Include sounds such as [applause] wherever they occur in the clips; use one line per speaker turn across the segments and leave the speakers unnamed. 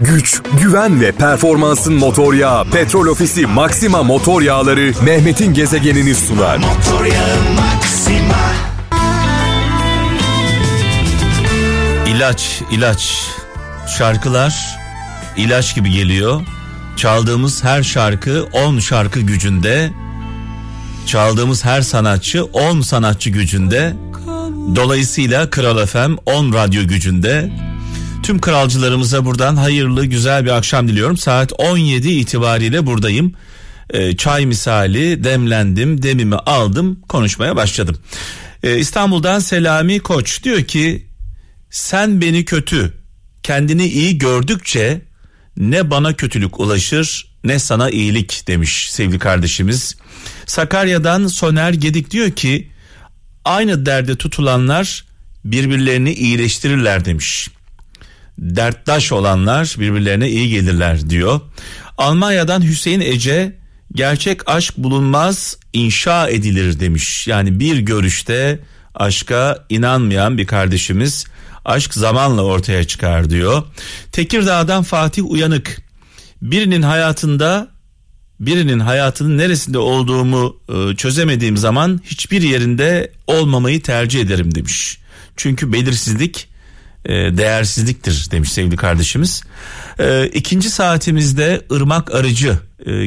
güç, güven ve performansın motor yağı Petrol Ofisi Maxima motor yağları Mehmet'in gezegenini sunar. Motor yağı Maxima.
İlaç, ilaç. Şarkılar ilaç gibi geliyor. Çaldığımız her şarkı 10 şarkı gücünde. Çaldığımız her sanatçı 10 sanatçı gücünde. Dolayısıyla Kral FM 10 radyo gücünde. Tüm kralcılarımıza buradan hayırlı güzel bir akşam diliyorum. Saat 17 itibariyle buradayım. Ee, çay misali demlendim, demimi aldım, konuşmaya başladım. Ee, İstanbul'dan Selami Koç diyor ki sen beni kötü, kendini iyi gördükçe ne bana kötülük ulaşır ne sana iyilik demiş sevgili kardeşimiz. Sakarya'dan Soner Gedik diyor ki aynı derde tutulanlar birbirlerini iyileştirirler demiş. Derttaş olanlar birbirlerine iyi gelirler diyor. Almanya'dan Hüseyin Ece gerçek aşk bulunmaz inşa edilir demiş. Yani bir görüşte aşka inanmayan bir kardeşimiz aşk zamanla ortaya çıkar diyor. Tekirdağ'dan Fatih Uyanık birinin hayatında birinin hayatının neresinde olduğumu e, çözemediğim zaman hiçbir yerinde olmamayı tercih ederim demiş. Çünkü belirsizlik e, değersizliktir demiş sevgili kardeşimiz. E, ikinci saatimizde Irmak Arıcı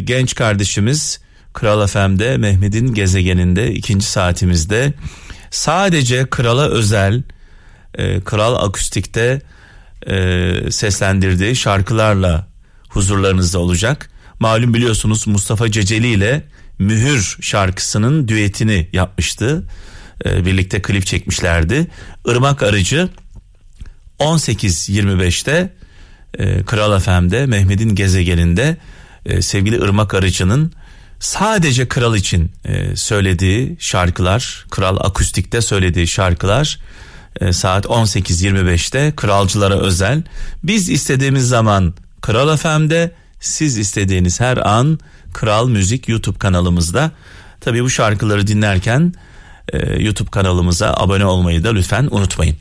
genç kardeşimiz Kral FM'de Mehmet'in gezegeninde ikinci saatimizde sadece krala özel Kral Akustik'te seslendirdiği şarkılarla huzurlarınızda olacak. Malum biliyorsunuz Mustafa Ceceli ile Mühür şarkısının düetini yapmıştı. Ee, birlikte klip çekmişlerdi. Irmak Arıcı 18.25'te e, Kral FM'de Mehmet'in gezegeninde e, sevgili Irmak Arıcı'nın sadece kral için e, söylediği şarkılar, kral akustikte söylediği şarkılar e, saat 18.25'te kralcılara özel. Biz istediğimiz zaman Kral FM'de siz istediğiniz her an Kral Müzik YouTube kanalımızda. Tabi bu şarkıları dinlerken e, YouTube kanalımıza abone olmayı da lütfen unutmayın.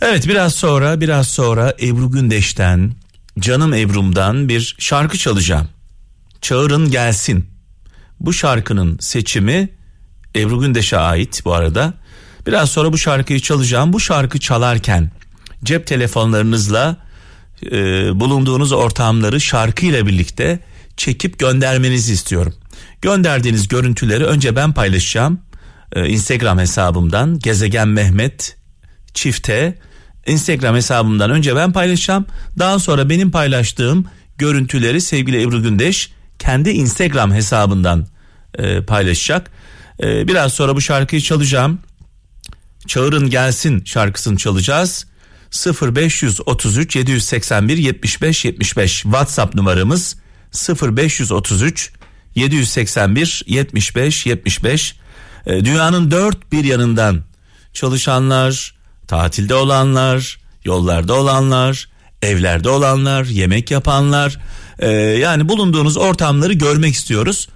Evet biraz sonra biraz sonra Ebru Gündeş'ten Canım Ebru'mdan bir şarkı çalacağım. Çağırın gelsin. Bu şarkının seçimi Ebru Gündeş'e ait bu arada. Biraz sonra bu şarkıyı çalacağım. Bu şarkı çalarken cep telefonlarınızla e, bulunduğunuz ortamları şarkıyla birlikte çekip göndermenizi istiyorum. Gönderdiğiniz görüntüleri önce ben paylaşacağım. E, Instagram hesabımdan Gezegen Mehmet çifte Instagram hesabımdan önce ben paylaşacağım. Daha sonra benim paylaştığım görüntüleri sevgili Ebru Gündeş kendi Instagram hesabından e, paylaşacak. E, biraz sonra bu şarkıyı çalacağım. Çağırın gelsin şarkısını çalacağız. 0533 781 75 75 WhatsApp numaramız 0533 781 75 75 dünyanın dört bir yanından çalışanlar, tatilde olanlar, yollarda olanlar, evlerde olanlar, yemek yapanlar e, yani bulunduğunuz ortamları görmek istiyoruz.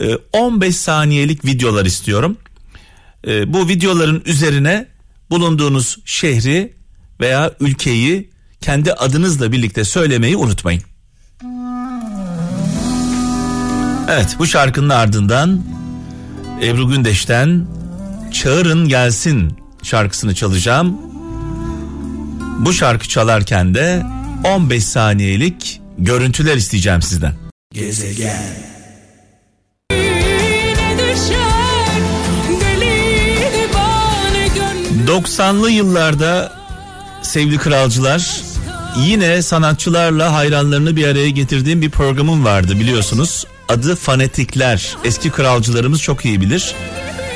E, 15 saniyelik videolar istiyorum. E, bu videoların üzerine bulunduğunuz şehri veya ülkeyi kendi adınızla birlikte söylemeyi unutmayın. Evet bu şarkının ardından Ebru Gündeş'ten Çağırın Gelsin şarkısını çalacağım. Bu şarkı çalarken de 15 saniyelik görüntüler isteyeceğim sizden. Gezegen 90'lı yıllarda sevgili kralcılar yine sanatçılarla hayranlarını bir araya getirdiğim bir programım vardı biliyorsunuz. Adı Fanatikler. Eski kralcılarımız çok iyi bilir.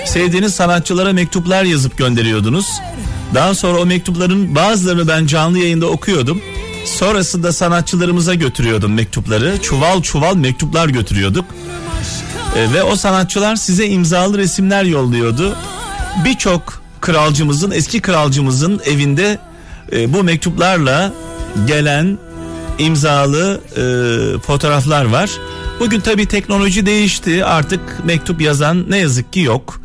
Sevdiğiniz sanatçılara mektuplar yazıp gönderiyordunuz. Daha sonra o mektupların bazılarını ben canlı yayında okuyordum. Sonrasında sanatçılarımıza götürüyordum mektupları. Çuval çuval mektuplar götürüyorduk. E, ve o sanatçılar size imzalı resimler yolluyordu. Birçok kralcımızın eski kralcımızın evinde e, bu mektuplarla gelen imzalı e, fotoğraflar var. Bugün tabi teknoloji değişti artık mektup yazan ne yazık ki yok.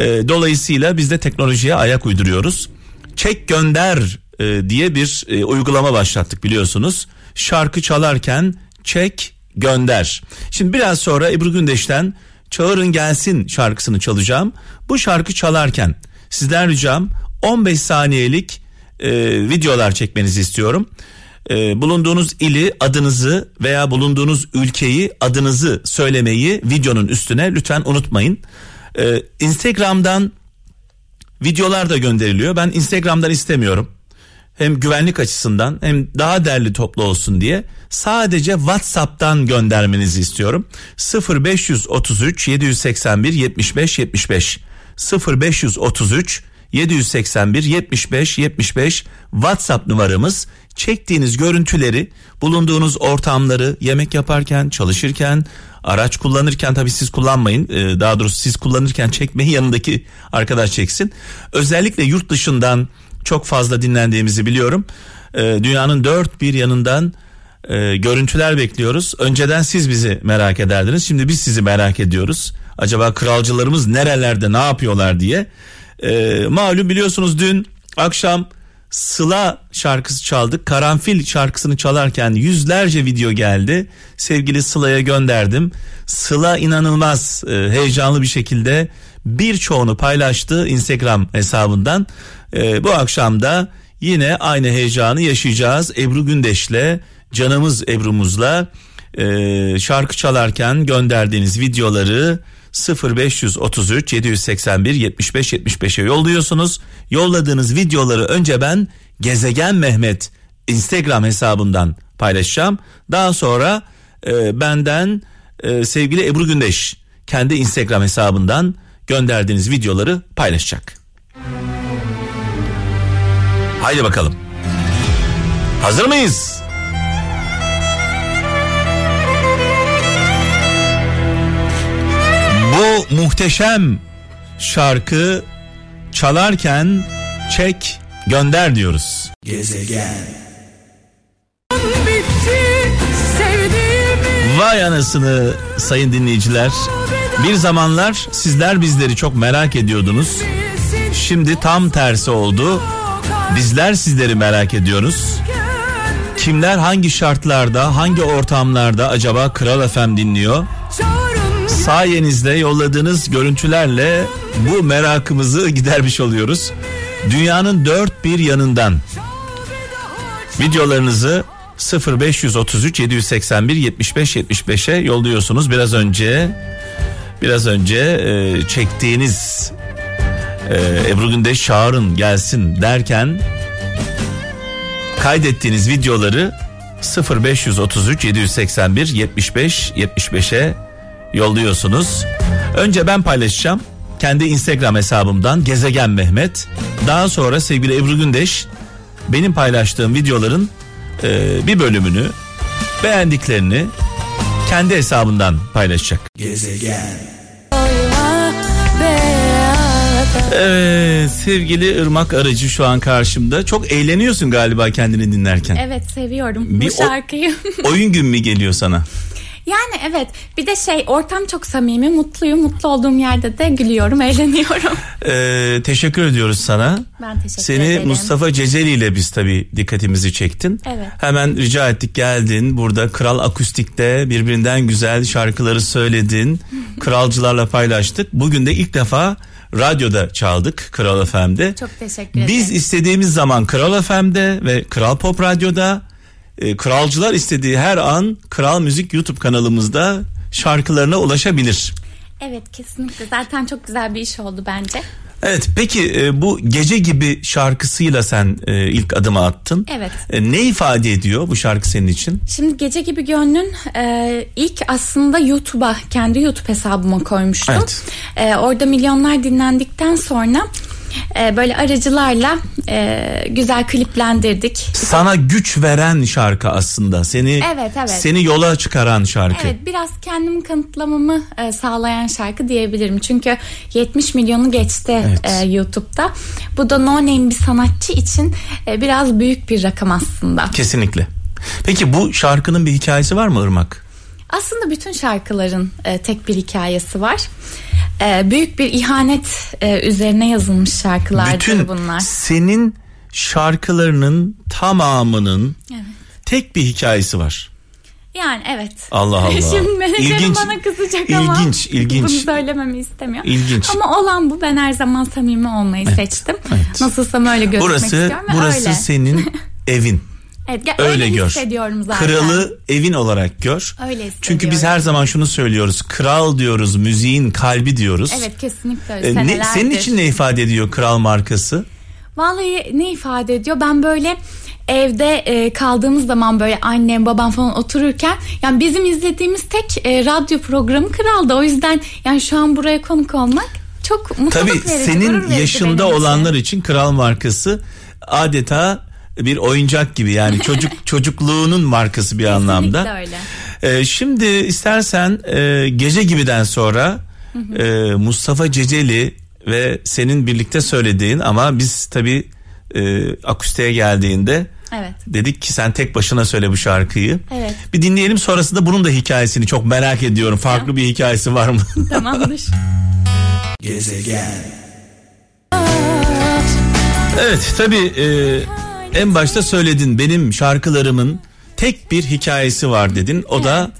E, dolayısıyla biz de teknolojiye ayak uyduruyoruz. Çek gönder e, diye bir e, uygulama başlattık biliyorsunuz. şarkı çalarken çek gönder. Şimdi biraz sonra Ebru Gündeş'ten Çağırın Gelsin şarkısını çalacağım. Bu şarkı çalarken sizden ricam 15 saniyelik e, videolar çekmenizi istiyorum. E, bulunduğunuz ili adınızı veya bulunduğunuz ülkeyi adınızı söylemeyi videonun üstüne lütfen unutmayın. E, Instagram'dan videolar da gönderiliyor. Ben Instagram'dan istemiyorum. Hem güvenlik açısından hem daha derli toplu olsun diye sadece WhatsApp'tan göndermenizi istiyorum. 0533 781 75 75 0533 781 75 75 WhatsApp numaramız. Çektiğiniz görüntüleri, bulunduğunuz ortamları yemek yaparken, çalışırken, araç kullanırken tabii siz kullanmayın. Ee, daha doğrusu siz kullanırken çekmeyi yanındaki arkadaş çeksin. Özellikle yurt dışından çok fazla dinlendiğimizi biliyorum. Ee, dünyanın dört bir yanından e, görüntüler bekliyoruz. Önceden siz bizi merak ederdiniz. Şimdi biz sizi merak ediyoruz. Acaba kralcılarımız nerelerde ne yapıyorlar diye. E, malum biliyorsunuz dün akşam Sıla şarkısı çaldık. Karanfil şarkısını çalarken yüzlerce video geldi. Sevgili Sıla'ya gönderdim. Sıla inanılmaz e, heyecanlı bir şekilde birçoğunu paylaştı Instagram hesabından. E, bu akşam da yine aynı heyecanı yaşayacağız. Ebru Gündeş'le canımız Ebru'muzla e, şarkı çalarken gönderdiğiniz videoları 0533 781 75 75'e yolluyorsunuz. Yolladığınız videoları önce ben Gezegen Mehmet Instagram hesabından paylaşacağım. Daha sonra e, benden e, sevgili Ebru Gündeş kendi Instagram hesabından gönderdiğiniz videoları paylaşacak. Haydi bakalım. Hazır mıyız? Muhteşem şarkı çalarken çek gönder diyoruz. Gezegen. Vay anasını sayın dinleyiciler. Bir zamanlar sizler bizleri çok merak ediyordunuz. Şimdi tam tersi oldu. Bizler sizleri merak ediyoruz. Kimler hangi şartlarda, hangi ortamlarda acaba Kral FM dinliyor? Sayenizde yolladığınız görüntülerle bu merakımızı gidermiş oluyoruz. Dünyanın dört bir yanından videolarınızı 0533 781 75 75'e yolluyorsunuz. Biraz önce biraz önce e, çektiğiniz e, Ebru Gündeş çağırın gelsin derken kaydettiğiniz videoları 0533 781 75 75'e yolluyorsunuz. Önce ben paylaşacağım kendi Instagram hesabımdan Gezegen Mehmet. Daha sonra sevgili Ebru Gündeş benim paylaştığım videoların e, bir bölümünü beğendiklerini kendi hesabından paylaşacak. Gezegen. Evet sevgili Irmak Aracı şu an karşımda. Çok eğleniyorsun galiba kendini dinlerken.
Evet seviyorum bir bu şarkıyı.
oyun gün mü geliyor sana?
Yani evet bir de şey ortam çok samimi mutluyum mutlu olduğum yerde de gülüyorum [laughs] eğleniyorum.
Ee, teşekkür ediyoruz sana.
Ben teşekkür
Seni
ederim.
Mustafa Ceceli ile biz tabii dikkatimizi çektin.
Evet.
Hemen rica ettik geldin burada Kral Akustik'te birbirinden güzel şarkıları söyledin. [laughs] Kralcılarla paylaştık. Bugün de ilk defa radyoda çaldık Kral FM'de.
Çok teşekkür ederim.
Biz istediğimiz zaman Kral FM'de ve Kral Pop Radyo'da e, kralcılar istediği her an Kral Müzik YouTube kanalımızda şarkılarına ulaşabilir.
Evet kesinlikle zaten çok güzel bir iş oldu bence.
Evet peki e, bu gece gibi şarkısıyla sen e, ilk adımı attın.
Evet.
E, ne ifade ediyor bu şarkı senin için?
Şimdi Gece Gibi Gönlün e, ilk aslında YouTube'a kendi YouTube hesabıma koymuştum.
Evet.
E, orada milyonlar dinlendikten sonra e, böyle aracılarla e, güzel kliplendirdik.
Sana güç veren şarkı aslında. Seni
Evet, evet.
seni yola çıkaran şarkı.
Evet biraz kendimi kanıtlamamı e, sağlayan şarkı diyebilirim. Çünkü 70 milyonu geçti
Evet.
e, YouTube'da. Bu da no name bir sanatçı için e, biraz büyük bir rakam aslında.
Kesinlikle. Peki bu şarkının bir hikayesi var mı Irmak?
Aslında bütün şarkıların e, tek bir hikayesi var. E, büyük bir ihanet e, üzerine yazılmış şarkılardır
Bütün
bunlar.
senin şarkılarının tamamının
Evet.
tek bir hikayesi var.
Yani evet.
Allah [laughs] Allah.
Şimdi menajerim
İlginç.
bana kızacak ama.
İlginç, ilginç.
Bunu söylememi istemiyor.
İlginç.
Ama olan bu ben her zaman samimi olmayı seçtim.
evet.
Nasılsam öyle gözükmek
Burası
istiyorum
burası
öyle.
senin [laughs] evin.
Evet, gel-
Öyle
öyle
gör.
zaten.
Kralı evin olarak gör.
Öyle.
Çünkü biz her zaman şunu söylüyoruz. Kral diyoruz, müziğin kalbi diyoruz.
Evet kesinlikle öyle
Ee, ne, senin için ne ifade ediyor kral markası?
Vallahi ne ifade ediyor? Ben böyle evde e, kaldığımız zaman böyle annem babam falan otururken yani bizim izlediğimiz tek e, radyo programı Kral'dı. O yüzden yani şu an buraya konuk olmak çok mutluluk
Tabii
verici, gurur
senin
verici
yaşında
için.
olanlar için kral markası adeta bir oyuncak gibi yani çocuk [laughs] çocukluğunun markası bir anlamda.
öyle.
Ee, şimdi istersen e, gece gibiden sonra e, Mustafa Ceceli ve senin birlikte söylediğin ama biz tabii e, akustiğe geldiğinde
Evet.
dedik ki sen tek başına söyle bu şarkıyı.
Evet.
Bir dinleyelim sonrasında bunun da hikayesini çok merak ediyorum. Farklı bir hikayesi var mı? [laughs]
Tamamdır.
Evet tabii e, en başta söyledin benim şarkılarımın tek bir hikayesi var dedin. O da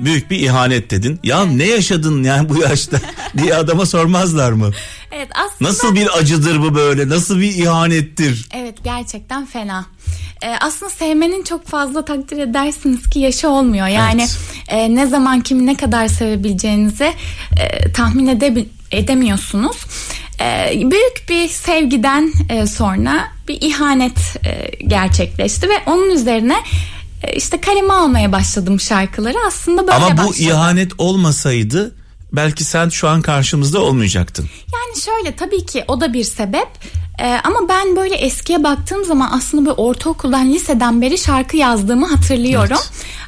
büyük bir ihanet dedin. Ya ne yaşadın yani bu yaşta [laughs] diye adama sormazlar mı?
Evet aslında
Nasıl bir acıdır bu böyle? Nasıl bir ihanettir?
Evet gerçekten fena. Ee, aslında sevmenin çok fazla takdir edersiniz ki yaşı olmuyor. Yani
Evet.
e, ne zaman kimi ne kadar sevebileceğinizi e, tahmin edebi- edemiyorsunuz. E, büyük bir sevgiden e, sonra bir ihanet e, gerçekleşti ve onun üzerine e, işte kaleme almaya başladım şarkıları. Aslında böyle
Ama bu
başladı.
ihanet olmasaydı belki sen şu an karşımızda olmayacaktın.
Yani şöyle tabii ki o da bir sebep. Ee, ama ben böyle eskiye baktığım zaman aslında böyle ortaokuldan liseden beri şarkı yazdığımı hatırlıyorum.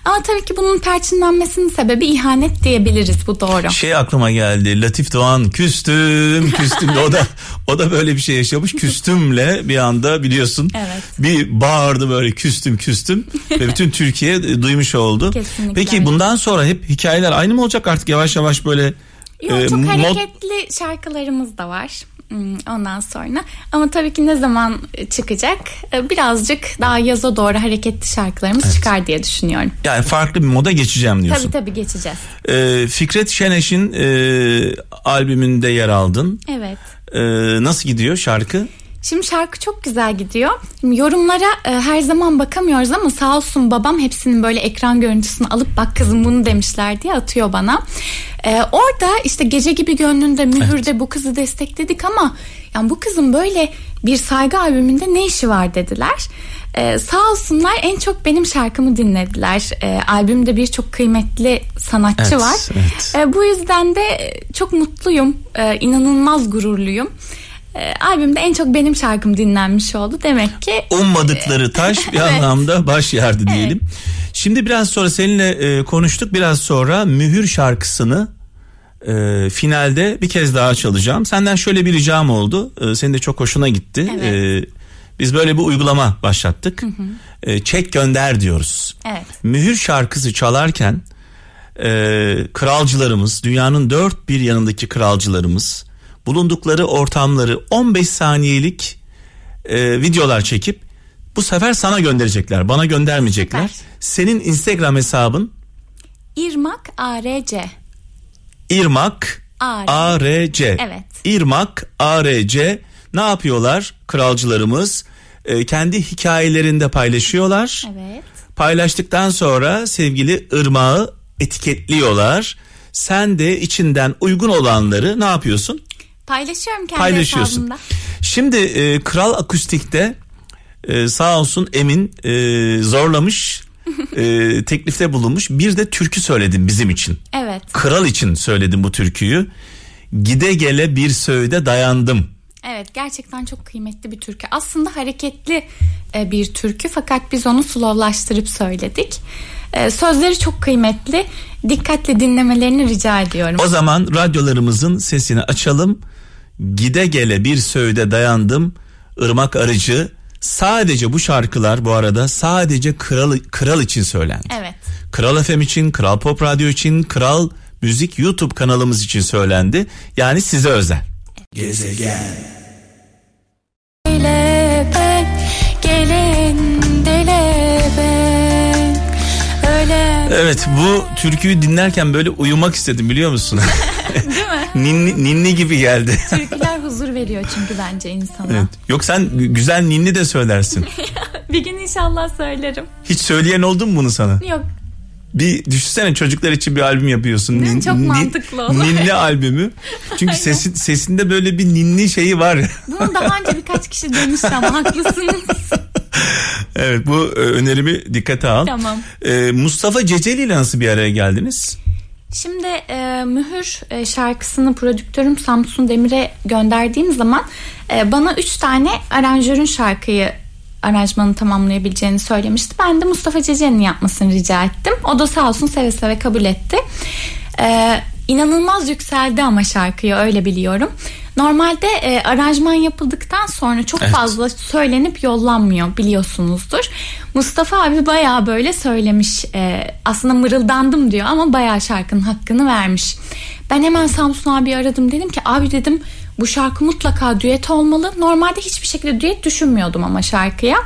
Ama tabii ki bunun perçinlenmesinin sebebi ihanet diyebiliriz bu doğru.
Şey aklıma geldi. Latif Doğan küstüm küstüm. o da o da böyle bir şey yaşamış. Küstümle bir anda biliyorsun.
Evet.
Bir bağırdı böyle küstüm küstüm ve bütün Türkiye e, duymuş oldu.
Kesinlikle
Peki bundan sonra hep hikayeler aynı mı olacak artık yavaş yavaş böyle
Yok,
e,
çok
mod-
hareketli şarkılarımız da var. Hmm, Ondan sonra ama tabii ki ne zaman çıkacak Ee, birazcık daha yaza doğru hareketli şarkılarımız çıkar diye düşünüyorum.
yani farklı bir moda geçeceğim diyorsun.
Tabii tabii geçeceğiz.
E, Fikret Şeneş'in e, albümünde yer aldın.
Evet.
E, nasıl gidiyor şarkı?
Şimdi şarkı çok güzel gidiyor. Şimdi yorumlara e, her zaman bakamıyoruz ama sağ olsun babam hepsinin böyle ekran görüntüsünü alıp bak kızım bunu demişler diye atıyor bana. E, orada işte gece gibi gönlünde mühürde bu kızı destekledik ama yani bu kızın böyle bir saygı albümünde ne işi var dediler. E, sağ olsunlar en çok benim şarkımı dinlediler. E, albümde birçok kıymetli sanatçı
Evet,
var.
evet.
E, bu yüzden de çok mutluyum. E, inanılmaz gururluyum. E, albümde en çok benim şarkım dinlenmiş oldu. Demek ki
ummadıkları taş bir [laughs]
Evet.
anlamda baş yardı diyelim. Şimdi biraz sonra seninle e, konuştuk. Biraz sonra Mühür şarkısını e, finalde bir kez daha çalacağım. Senden şöyle bir ricam oldu. E, senin de çok hoşuna gitti.
Evet.
E, biz böyle bir uygulama başlattık. E, çek gönder diyoruz.
Evet.
Mühür şarkısı çalarken e, kralcılarımız, dünyanın dört bir yanındaki kralcılarımız bulundukları ortamları 15 saniyelik e, videolar çekip bu sefer sana gönderecekler. Bana göndermeyecekler.
Süper.
Senin Instagram hesabın
İrmak ARC.
İrmak
ARC. Evet.
İrmak ARC. Ne yapıyorlar kralcılarımız? E, kendi hikayelerinde paylaşıyorlar.
Evet.
Paylaştıktan sonra sevgili ırmağı etiketliyorlar. Sen de içinden uygun olanları ne yapıyorsun?
Paylaşıyorum kendi
Paylaşıyorsun.
hesabımda.
Şimdi e, Kral Akustik'te e, sağ olsun Emin e, zorlamış, e, [laughs] teklifte bulunmuş. Bir de türkü söyledim bizim için.
Evet.
Kral için söyledim bu türküyü. Gide gele bir söğüde dayandım.
Evet gerçekten çok kıymetli bir türkü. Aslında hareketli e, bir türkü fakat biz onu slowlaştırıp söyledik. E, Sözleri çok kıymetli. Dikkatli dinlemelerini rica ediyorum.
O zaman radyolarımızın sesini açalım. Gide gele bir söğüde dayandım. Irmak Arıcı. Sadece bu şarkılar bu arada sadece kral kral için söylendi.
Evet.
Kral FM için, Kral Pop Radyo için, Kral Müzik YouTube kanalımız için söylendi. Yani size özel.
Felek.
Evet bu türküyü dinlerken böyle uyumak istedim biliyor musun? [laughs]
Değil mi? [laughs]
ninni, ninni gibi geldi. [laughs]
Türküler huzur veriyor çünkü bence insana.
Evet. Yok sen gü- güzel ninni de söylersin. [laughs]
Bir gün inşallah söylerim.
Hiç söyleyen oldu mu bunu sana?
Yok
Bir düşünsene çocuklar için bir albüm yapıyorsun. Nin-
Çok mantıklı olur.
Ninni albümü. Çünkü sesi, sesinde böyle bir ninni şeyi var.
bunu daha önce birkaç kişi demişti ama haklısınız.
evet bu e, önerimi dikkate al.
Tamam.
E, Mustafa Ceceli ile nasıl bir araya geldiniz?
Şimdi e, Mühür e, şarkısını prodüktörüm Samsun Demir'e gönderdiğim zaman e, bana üç tane aranjörün şarkıyı aranjmanı tamamlayabileceğini söylemişti. Ben de Mustafa Ceceli'nin yapmasını rica ettim. O da sağ olsun seve seve kabul etti. E, inanılmaz yükseldi ama şarkıyı öyle biliyorum. Normalde e, aranjman yapıldıktan sonra çok
Evet.
fazla söylenip yollanmıyor biliyorsunuzdur. Mustafa abi bayağı böyle söylemiş. E, aslında mırıldandım diyor ama bayağı şarkının hakkını vermiş. Ben hemen Samsun abi aradım dedim ki abi dedim bu şarkı mutlaka düet olmalı. Normalde hiçbir şekilde düet düşünmüyordum ama şarkıya.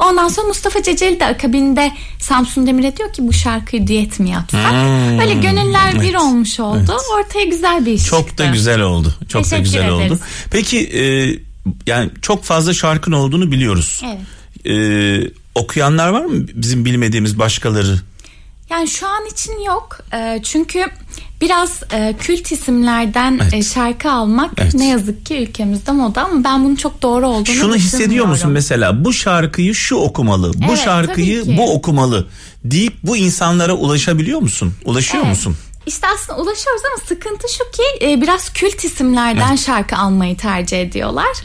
Ondan sonra Mustafa Ceceli de akabinde Samsun Demir'e diyor ki bu şarkıyı düet mi yapsak?
Hmm,
Böyle gönüller bir
evet,
oldu oldu. Ortaya güzel bir iş
Çok
çıktı.
da güzel oldu. Çok da
Teşekkür
güzel oldu.
ederiz.
Peki e, yani çok fazla şarkın olduğunu biliyoruz.
Evet.
E, okuyanlar var mı bizim bilmediğimiz başkaları?
Yani şu an için yok. Ee, çünkü biraz e, kült isimlerden
Evet.
e, şarkı almak
Evet.
ne yazık ki ülkemizde moda ama ben bunun çok doğru olduğunu
Şunu hissediyor musun mesela bu şarkıyı şu okumalı, bu
Evet,
şarkıyı bu okumalı deyip bu insanlara ulaşabiliyor musun? Ulaşıyor
Evet.
musun?
İşte aslında ulaşıyoruz ama sıkıntı şu ki e, biraz kült isimlerden şarkı almayı tercih ediyorlar.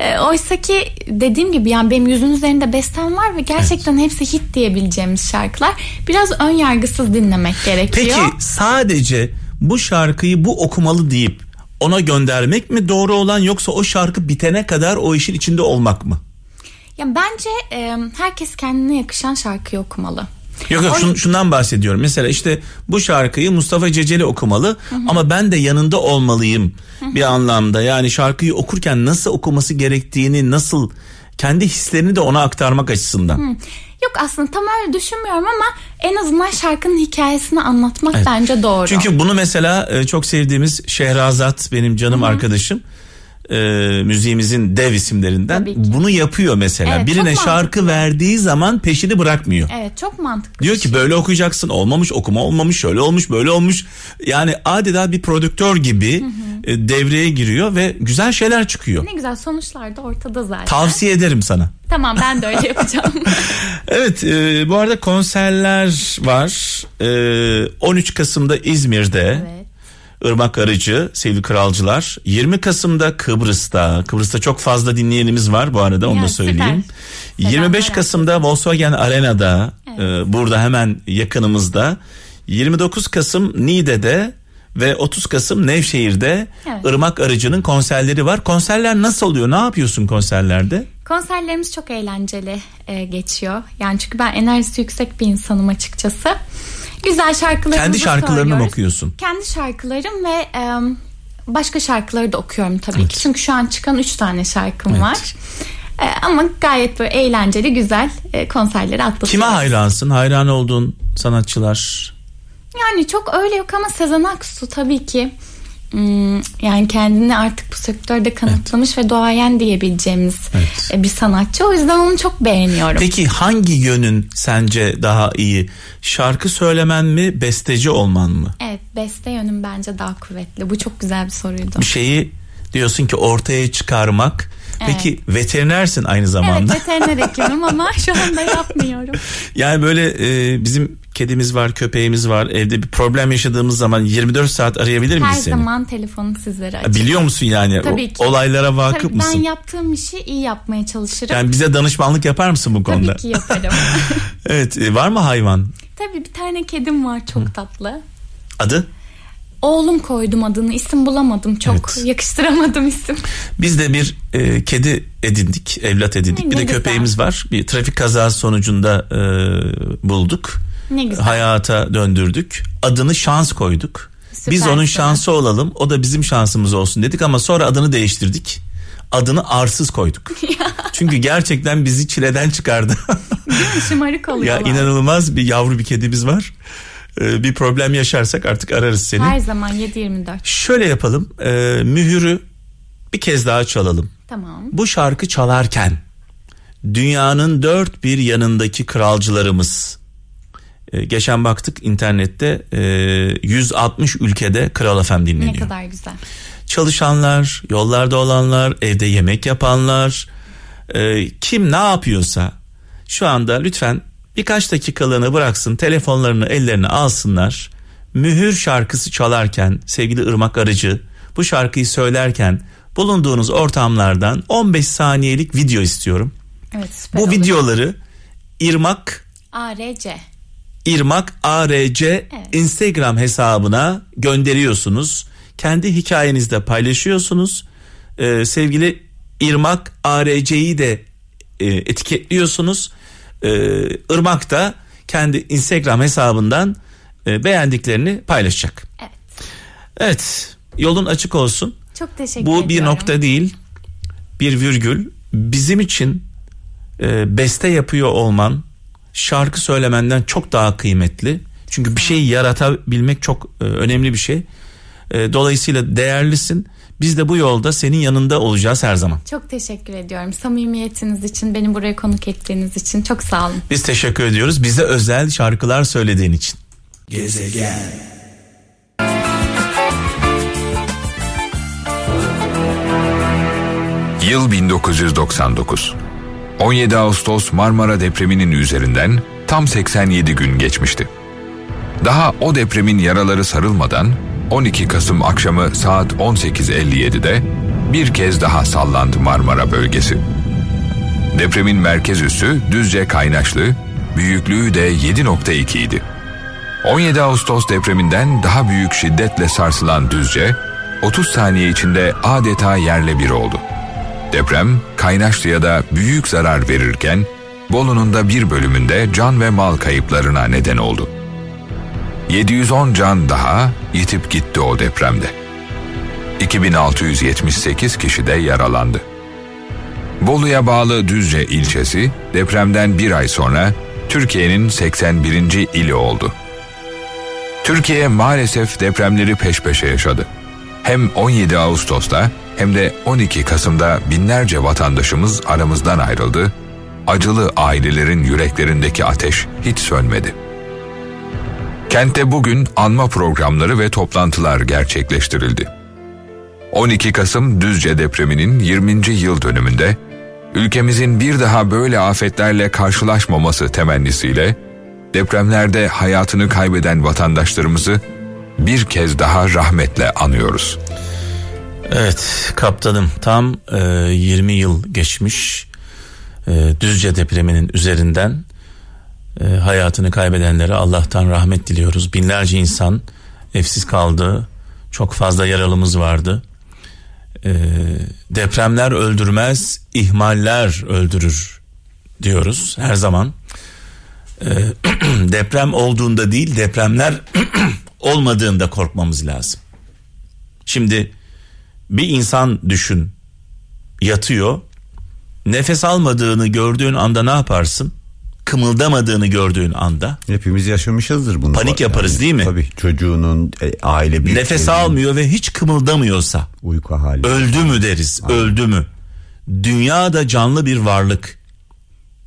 E, Oysa ki dediğim gibi yani benim yüzün üzerinde bestem var ve gerçekten hepsi hit diyebileceğimiz şarkılar. Biraz ön yargısız dinlemek gerekiyor.
Peki sadece bu şarkıyı bu okumalı deyip ona göndermek mi doğru olan yoksa o şarkı bitene kadar o işin içinde olmak mı?
Ya bence e, herkes kendine yakışan şarkıyı okumalı.
Yok yok şun- şundan bahsediyorum. Mesela işte bu şarkıyı Mustafa Ceceli okumalı ama ben de yanında olmalıyım bir anlamda. Yani şarkıyı okurken nasıl okuması gerektiğini nasıl kendi hislerini de ona aktarmak açısından.
Yok aslında tam öyle düşünmüyorum ama en azından şarkının hikayesini anlatmak
Evet.
bence doğru.
Çünkü bunu mesela e, çok sevdiğimiz Şehrazat benim canım arkadaşım. E, müziğimizin dev isimlerinden bunu yapıyor mesela.
Evet,
Birine şarkı verdiği zaman peşini bırakmıyor.
Evet çok mantıklı.
Diyor ki
şey.
böyle okuyacaksın olmamış okuma olmamış şöyle olmuş böyle olmuş. Yani adeta bir prodüktör gibi e, devreye giriyor ve güzel şeyler çıkıyor.
Ne güzel sonuçlar da ortada zaten.
Tavsiye ederim sana.
tamam ben de öyle [laughs] yapacağım.
Evet e, bu arada konserler var. E, 13 Kasım'da İzmir'de.
evet.
Irmak Arıcı, Sevgili Kralcılar. 20 Kasım'da Kıbrıs'ta. Kıbrıs'ta çok fazla dinleyenimiz var bu arada onu
Ya,
da
süper.
söyleyeyim.
Selamlar
25 Kasım'da Volkswagen Arena'da. e, burada hemen yakınımızda. 29 Kasım Niğde'de ve 30 Kasım Nevşehir'de
Evet.
Irmak Arıcı'nın konserleri var. Konserler nasıl oluyor? Ne yapıyorsun konserlerde?
Konserlerimiz çok eğlenceli e, geçiyor. Yani çünkü ben enerjisi yüksek bir insanım açıkçası. Güzel şarkılarımızı
Kendi şarkılarını mı okuyorsun?
Kendi şarkılarım ve e, başka şarkıları da okuyorum tabii ki. Çünkü şu an çıkan 3 tane şarkım
Evet.
var. E, ama gayet böyle eğlenceli, güzel e, konserleri atlatıyoruz.
Kime hayransın? Hayran olduğun sanatçılar?
Yani çok öyle yok ama Sezen Aksu tabii ki yani kendini artık bu sektörde kanıtlamış ve doğayan diyebileceğimiz
Evet.
e, bir sanatçı. O yüzden onu çok beğeniyorum.
Peki hangi yönün sence daha iyi? Şarkı söylemen mi, besteci olman mı?
Evet beste yönüm bence daha kuvvetli. Bu çok güzel bir soruydu.
bir şeyi diyorsun ki ortaya çıkarmak. Peki veterinersin aynı zamanda.
Evet veteriner hekimim ama şu anda yapmıyorum. [laughs]
Yani böyle e, bizim kedimiz var, köpeğimiz var. Evde bir problem yaşadığımız zaman 24 saat arayabilir miyiz
Her
seni?
zaman telefon sizlere açık.
Biliyor musun yani
Tabii ki.
olaylara vakıf
Tabii
mısın?
ben yaptığım işi iyi yapmaya çalışırım.
Yani bize danışmanlık yapar mısın bu konuda?
Tabii ki yaparım. [laughs]
Evet, e, var mı hayvan?
Tabii bir tane kedim var çok tatlı.
Adı?
Oğlum koydum adını isim bulamadım çok
Evet.
yakıştıramadım isim.
Biz de bir e, kedi edindik, evlat edindik.
Ne
bir de
güzel.
köpeğimiz var. Bir trafik kazası sonucunda e, bulduk.
Ne güzel.
Hayata döndürdük. Adını şans koyduk.
Süper,
Biz onun şansı olalım. O da bizim şansımız olsun dedik ama sonra adını değiştirdik. Adını arsız koyduk. [laughs] Çünkü gerçekten bizi çileden çıkardı. [laughs]
Şımarık oluyorlar.
Ya inanılmaz bir yavru bir kedimiz var. Ee, bir problem yaşarsak artık ararız seni.
Her zaman 7-24.
Şöyle yapalım. E, mühürü bir kez daha çalalım.
Tamam.
Bu şarkı çalarken dünyanın dört bir yanındaki kralcılarımız e, geçen baktık internette e, 160 ülkede Kral FM dinleniyor.
Ne kadar güzel.
Çalışanlar, yollarda olanlar, evde yemek yapanlar, e, kim ne yapıyorsa şu anda lütfen birkaç dakikalığını bıraksın, telefonlarını ellerine alsınlar. Mühür şarkısı çalarken sevgili Irmak Arıcı bu şarkıyı söylerken bulunduğunuz ortamlardan 15 saniyelik video istiyorum.
Evet süper
Bu
olur.
videoları İrmak
ARC.
İrmak ARC Instagram hesabına gönderiyorsunuz. Kendi hikayenizde paylaşıyorsunuz. Ee, sevgili İrmak ARC'yi de e, etiketliyorsunuz. Ee, Irmak da kendi Instagram hesabından e, beğendiklerini paylaşacak.
Evet.
Evet yolun açık olsun.
Çok teşekkür
Bu
ediyorum.
bir nokta değil bir virgül bizim için e, beste yapıyor olman şarkı söylemenden çok daha kıymetli. Çünkü bir şeyi yaratabilmek çok e, önemli bir şey. E, dolayısıyla değerlisin. Biz de bu yolda senin yanında olacağız her zaman.
Çok teşekkür ediyorum. Samimiyetiniz için, beni buraya konuk ettiğiniz için çok sağ olun.
Biz teşekkür ediyoruz. Bize özel şarkılar söylediğin için.
Gezegen.
Yıl 1999. 17 Ağustos Marmara depreminin üzerinden tam 87 gün geçmişti. Daha o depremin yaraları sarılmadan 12 Kasım akşamı saat 18.57'de bir kez daha sallandı Marmara bölgesi. Depremin merkez üssü Düzce Kaynaşlı, büyüklüğü de 7.2 idi. 17 Ağustos depreminden daha büyük şiddetle sarsılan Düzce, 30 saniye içinde adeta yerle bir oldu. Deprem Kaynaşlı'ya da büyük zarar verirken Bolu'nun da bir bölümünde can ve mal kayıplarına neden oldu. 710 can daha yitip gitti o depremde. 2678 kişi de yaralandı. Bolu'ya bağlı Düzce ilçesi depremden bir ay sonra Türkiye'nin 81. ili oldu. Türkiye maalesef depremleri peş peşe yaşadı. Hem 17 Ağustos'ta hem de 12 Kasım'da binlerce vatandaşımız aramızdan ayrıldı. Acılı ailelerin yüreklerindeki ateş hiç sönmedi. Kentte bugün anma programları ve toplantılar gerçekleştirildi. 12 Kasım Düzce depreminin 20. yıl dönümünde ülkemizin bir daha böyle afetlerle karşılaşmaması temennisiyle depremlerde hayatını kaybeden vatandaşlarımızı bir kez daha rahmetle anıyoruz.
Evet kaptanım tam e, 20 yıl geçmiş e, Düzce depreminin üzerinden e, hayatını kaybedenlere Allah'tan rahmet diliyoruz. Binlerce insan evsiz kaldı. Çok fazla yaralımız vardı. E, depremler öldürmez, ihmaller öldürür diyoruz her zaman. E, [clears throat] deprem olduğunda değil, depremler [clears throat] olmadığında korkmamız lazım. Şimdi bir insan düşün yatıyor nefes almadığını gördüğün anda ne yaparsın? Kımıldamadığını gördüğün anda
Hepimiz yaşamışızdır bunu.
Panik yaparız değil mi?
Tabii çocuğunun e, aile büyüklerinin
nefes almıyor ve hiç kımıldamıyorsa
uyku hali.
öldü mü deriz öldü mü? Dünya da canlı bir varlık.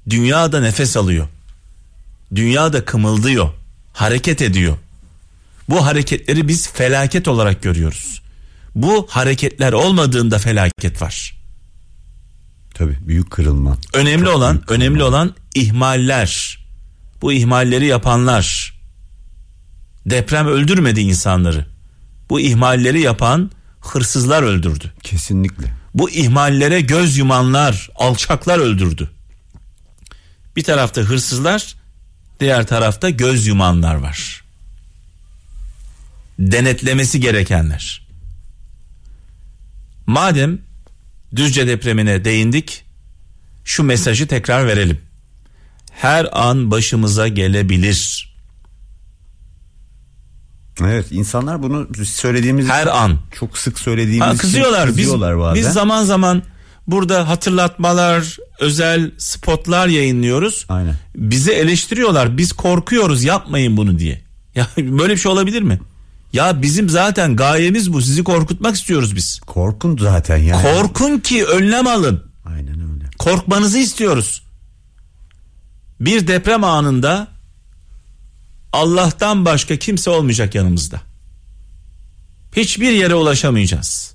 Dünya da nefes alıyor. Dünya da kımıldıyor. Hareket ediyor. Bu hareketleri biz felaket olarak görüyoruz. Bu hareketler olmadığında felaket var.
Tabii büyük kırılma.
Önemli
Çok
olan
kırılma.
önemli olan ihmaller. Bu ihmalleri yapanlar. Deprem öldürmedi insanları. Bu ihmalleri yapan hırsızlar öldürdü.
Kesinlikle.
Bu ihmallere göz yumanlar, alçaklar öldürdü. Bir tarafta hırsızlar, diğer tarafta göz yumanlar var. Denetlemesi gerekenler. Madem Düzce depremine değindik, şu mesajı tekrar verelim. Her an başımıza gelebilir.
Evet insanlar bunu söylediğimiz
Her an.
çok sık söylediğimiz
Ha, kızıyorlar.
kızıyorlar
biz,
bazen.
biz zaman zaman Burada hatırlatmalar, özel spotlar yayınlıyoruz.
Aynen.
Bizi eleştiriyorlar. Biz korkuyoruz yapmayın bunu diye. Ya böyle bir şey olabilir mi? Ya bizim zaten gayemiz bu. Sizi korkutmak istiyoruz biz.
Korkun zaten yani.
Korkun ki önlem alın.
Aynen öyle.
Korkmanızı istiyoruz. Bir deprem anında Allah'tan başka kimse olmayacak yanımızda. Hiçbir yere ulaşamayacağız.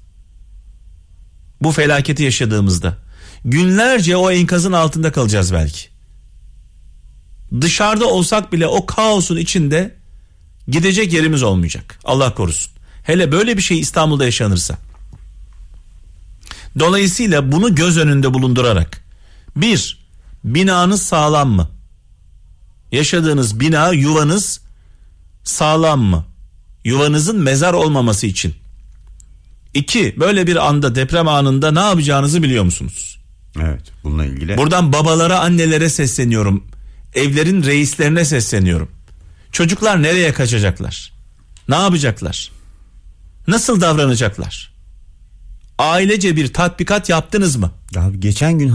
Bu felaketi yaşadığımızda günlerce o enkazın altında kalacağız belki. Dışarıda olsak bile o kaosun içinde gidecek yerimiz olmayacak. Allah korusun. Hele böyle bir şey İstanbul'da yaşanırsa. Dolayısıyla bunu göz önünde bulundurarak bir binanız sağlam mı? Yaşadığınız bina yuvanız sağlam mı? Yuvanızın mezar olmaması için. İki böyle bir anda deprem anında ne yapacağınızı biliyor musunuz?
Evet bununla ilgili.
Buradan babalara annelere sesleniyorum. Evlerin reislerine sesleniyorum. Çocuklar nereye kaçacaklar? Ne yapacaklar? Nasıl davranacaklar? Ailece bir tatbikat yaptınız mı?
Ya geçen gün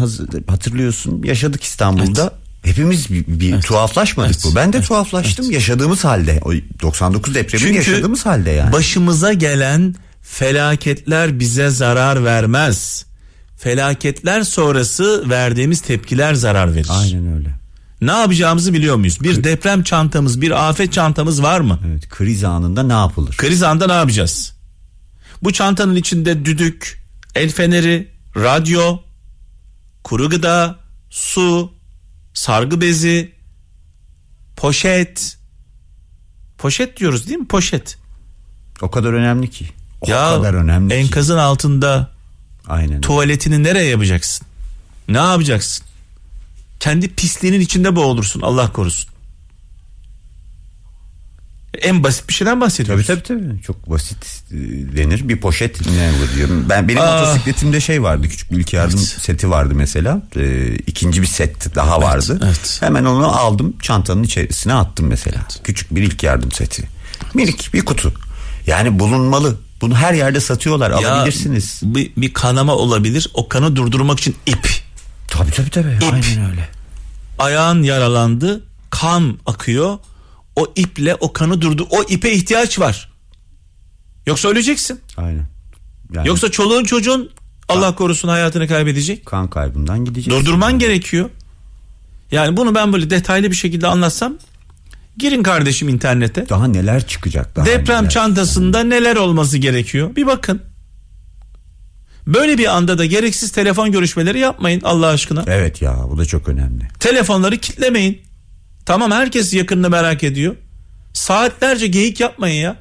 hatırlıyorsun yaşadık İstanbul'da. Hepimiz bir, bir tuhaflaşmadık
Evet.
bu. Ben de
Evet.
tuhaflaştım yaşadığımız halde. O 99 depremini yaşadığımız halde yani.
başımıza gelen felaketler bize zarar vermez. Felaketler sonrası verdiğimiz tepkiler zarar verir.
Aynen öyle.
Ne yapacağımızı biliyor muyuz? Bir deprem çantamız, bir afet çantamız var mı?
Evet kriz anında ne yapılır?
Kriz anda ne yapacağız? Bu çantanın içinde düdük, el feneri, radyo, kuru gıda, su, sargı bezi, poşet. Poşet diyoruz değil mi? Poşet.
O kadar önemli ki. O
ya
kadar önemli ki.
enkazın altında
Aynen.
tuvaletini nereye yapacaksın? Ne yapacaksın? Kendi pisliğinin içinde boğulursun Allah korusun. En basit bir şeyden
Tabii
bahsediyoruz.
tabii tabii. Çok basit e, denir. Bir poşet ne diyorum. Ben benim
Aa.
motosikletimde şey vardı. Küçük bir ilk yardım
Evet.
seti vardı mesela. Ee, ikinci bir set daha vardı.
evet.
Hemen onu aldım çantanın içerisine attım mesela. Küçük bir ilk yardım seti. Minik bir kutu. Yani bulunmalı. Bunu her yerde satıyorlar.
Ya,
Alabilirsiniz.
Bir, bir kanama olabilir. O kanı durdurmak için ip.
Tabii tabii tabii. Aynen öyle.
Ayağın yaralandı. Kan akıyor. O iple o kanı durdu. O ipe ihtiyaç var. Yoksa öleceksin.
Aynen. Yani
Yoksa çoluğun çocuğun Allah korusun hayatını kaybedecek.
kan kaybından gidecek.
Durdurman gerekiyor. Yani bunu ben böyle detaylı bir şekilde anlatsam girin kardeşim internete.
Daha neler çıkacak daha
Deprem
neler.
çantasında neler olması gerekiyor? Bir bakın. Böyle bir anda da gereksiz telefon görüşmeleri yapmayın Allah aşkına.
Evet ya bu da çok önemli.
Telefonları kitlemeyin. Tamam herkes yakınını merak ediyor. Saatlerce geyik yapmayın ya.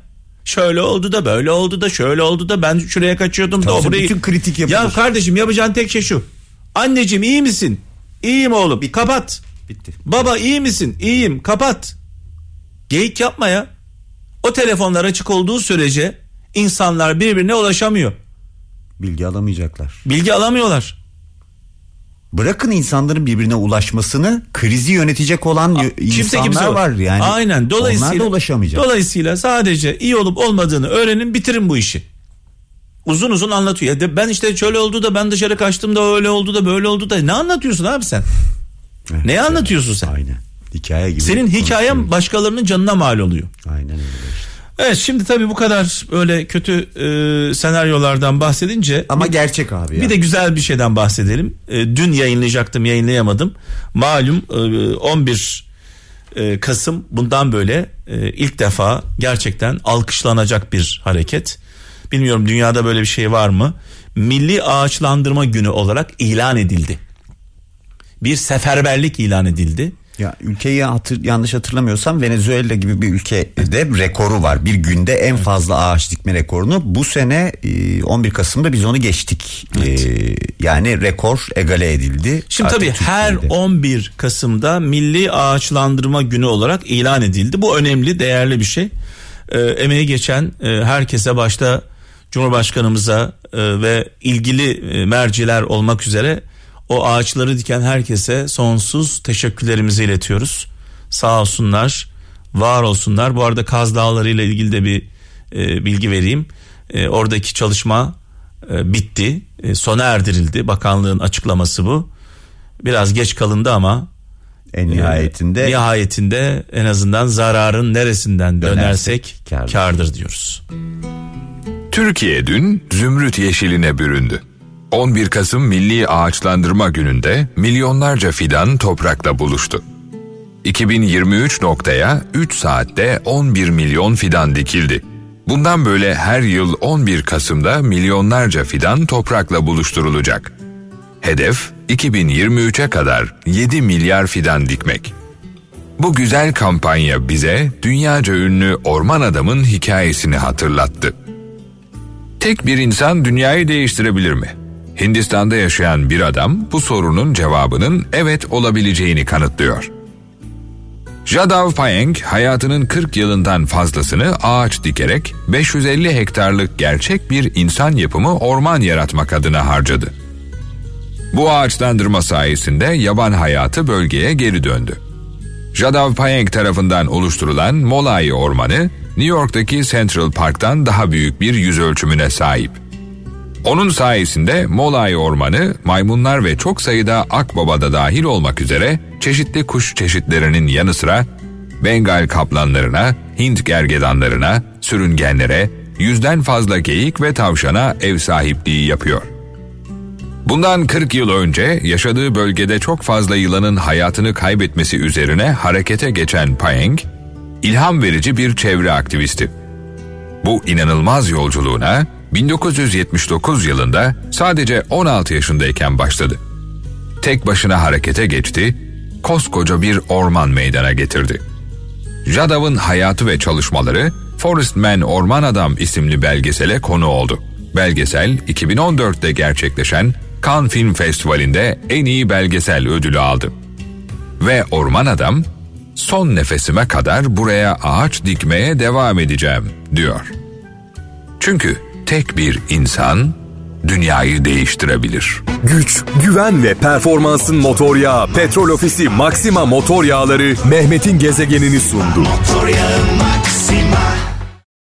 Şöyle oldu da böyle oldu da şöyle oldu da ben şuraya kaçıyordum da
Tabii
o buraya.
bütün kritik yapılır.
Ya kardeşim yapacağın tek şey şu. Anneciğim iyi misin? İyiyim oğlum. Kapat.
Bitti.
Baba iyi misin? İyiyim. Kapat. Geyik yapma ya. O telefonlar açık olduğu sürece insanlar birbirine ulaşamıyor.
Bilgi alamayacaklar.
Bilgi alamıyorlar.
Bırakın insanların birbirine ulaşmasını krizi yönetecek olan y- insanlar var yani.
Aynen. Dolayısıyla
Onlar da ulaşamayacak.
Dolayısıyla sadece iyi olup olmadığını öğrenin, bitirin bu işi. Uzun uzun anlatıyor. Ya ben işte şöyle oldu da ben dışarı kaçtım da öyle oldu da böyle oldu da ne anlatıyorsun abi sen?
Evet,
Neyi
evet.
anlatıyorsun sen?
Aynen. Hikaye gibi.
Senin hikayen başkalarının canına mal oluyor.
Aynen öyle. işte.
Evet şimdi tabii bu kadar öyle kötü e, senaryolardan bahsedince
Ama
bir,
gerçek abi ya.
bir de güzel bir şeyden bahsedelim. E, dün yayınlayacaktım yayınlayamadım. Malum e, 11 e, Kasım bundan böyle e, ilk defa gerçekten alkışlanacak bir hareket. Bilmiyorum dünyada böyle bir şey var mı? Milli Ağaçlandırma Günü olarak ilan edildi. Bir seferberlik ilan edildi.
Ya ülkeyi hatır, yanlış hatırlamıyorsam Venezuela gibi bir ülkede rekoru var. Bir günde en fazla ağaç dikme rekorunu. Bu sene e, 11 Kasım'da biz onu geçtik. E, yani rekor egale edildi.
Şimdi
Artık
tabii her
Türkiye'de.
11 Kasım'da Milli Ağaçlandırma Günü olarak ilan edildi. Bu önemli, değerli bir şey. Ee, emeği geçen e, herkese başta Cumhurbaşkanımıza e, ve ilgili e, merciler olmak üzere o ağaçları diken herkese sonsuz teşekkürlerimizi iletiyoruz. Sağ olsunlar, var olsunlar. Bu arada Kaz Dağları ile ilgili de bir e, bilgi vereyim. E, oradaki çalışma e, bitti. E, sona erdirildi. Bakanlığın açıklaması bu. Biraz geç kalındı ama
en nihayetinde
e, nihayetinde en azından zararın neresinden dönersek, dönersek kardır. kardır diyoruz.
Türkiye dün zümrüt yeşiline büründü. 11 Kasım Milli Ağaçlandırma Günü'nde milyonlarca fidan toprakla buluştu. 2023 noktaya 3 saatte 11 milyon fidan dikildi. Bundan böyle her yıl 11 Kasım'da milyonlarca fidan toprakla buluşturulacak. Hedef 2023'e kadar 7 milyar fidan dikmek. Bu güzel kampanya bize dünyaca ünlü orman adamın hikayesini hatırlattı. Tek bir insan dünyayı değiştirebilir mi? Hindistan'da yaşayan bir adam bu sorunun cevabının evet olabileceğini kanıtlıyor. Jadav Payeng hayatının 40 yılından fazlasını ağaç dikerek 550 hektarlık gerçek bir insan yapımı orman yaratmak adına harcadı. Bu ağaçlandırma sayesinde yaban hayatı bölgeye geri döndü. Jadav Payeng tarafından oluşturulan Molay Ormanı, New York'taki Central Park'tan daha büyük bir yüz ölçümüne sahip. Onun sayesinde Molay Ormanı, maymunlar ve çok sayıda akbaba da dahil olmak üzere çeşitli kuş çeşitlerinin yanı sıra Bengal kaplanlarına, Hint gergedanlarına, sürüngenlere, yüzden fazla geyik ve tavşana ev sahipliği yapıyor. Bundan 40 yıl önce yaşadığı bölgede çok fazla yılanın hayatını kaybetmesi üzerine harekete geçen Paeng, ilham verici bir çevre aktivisti. Bu inanılmaz yolculuğuna 1979 yılında sadece 16 yaşındayken başladı. Tek başına harekete geçti, koskoca bir orman meydana getirdi. Jadav'ın hayatı ve çalışmaları Forest Man Orman Adam isimli belgesele konu oldu. Belgesel 2014'te gerçekleşen Cannes Film Festivali'nde en iyi belgesel ödülü aldı. Ve Orman Adam, son nefesime kadar buraya ağaç dikmeye devam edeceğim diyor. Çünkü tek bir insan dünyayı değiştirebilir.
Güç, güven ve performansın motor yağı Petrol Ofisi Maxima motor yağları Mehmet'in gezegenini sundu. Motor yağı Maxima.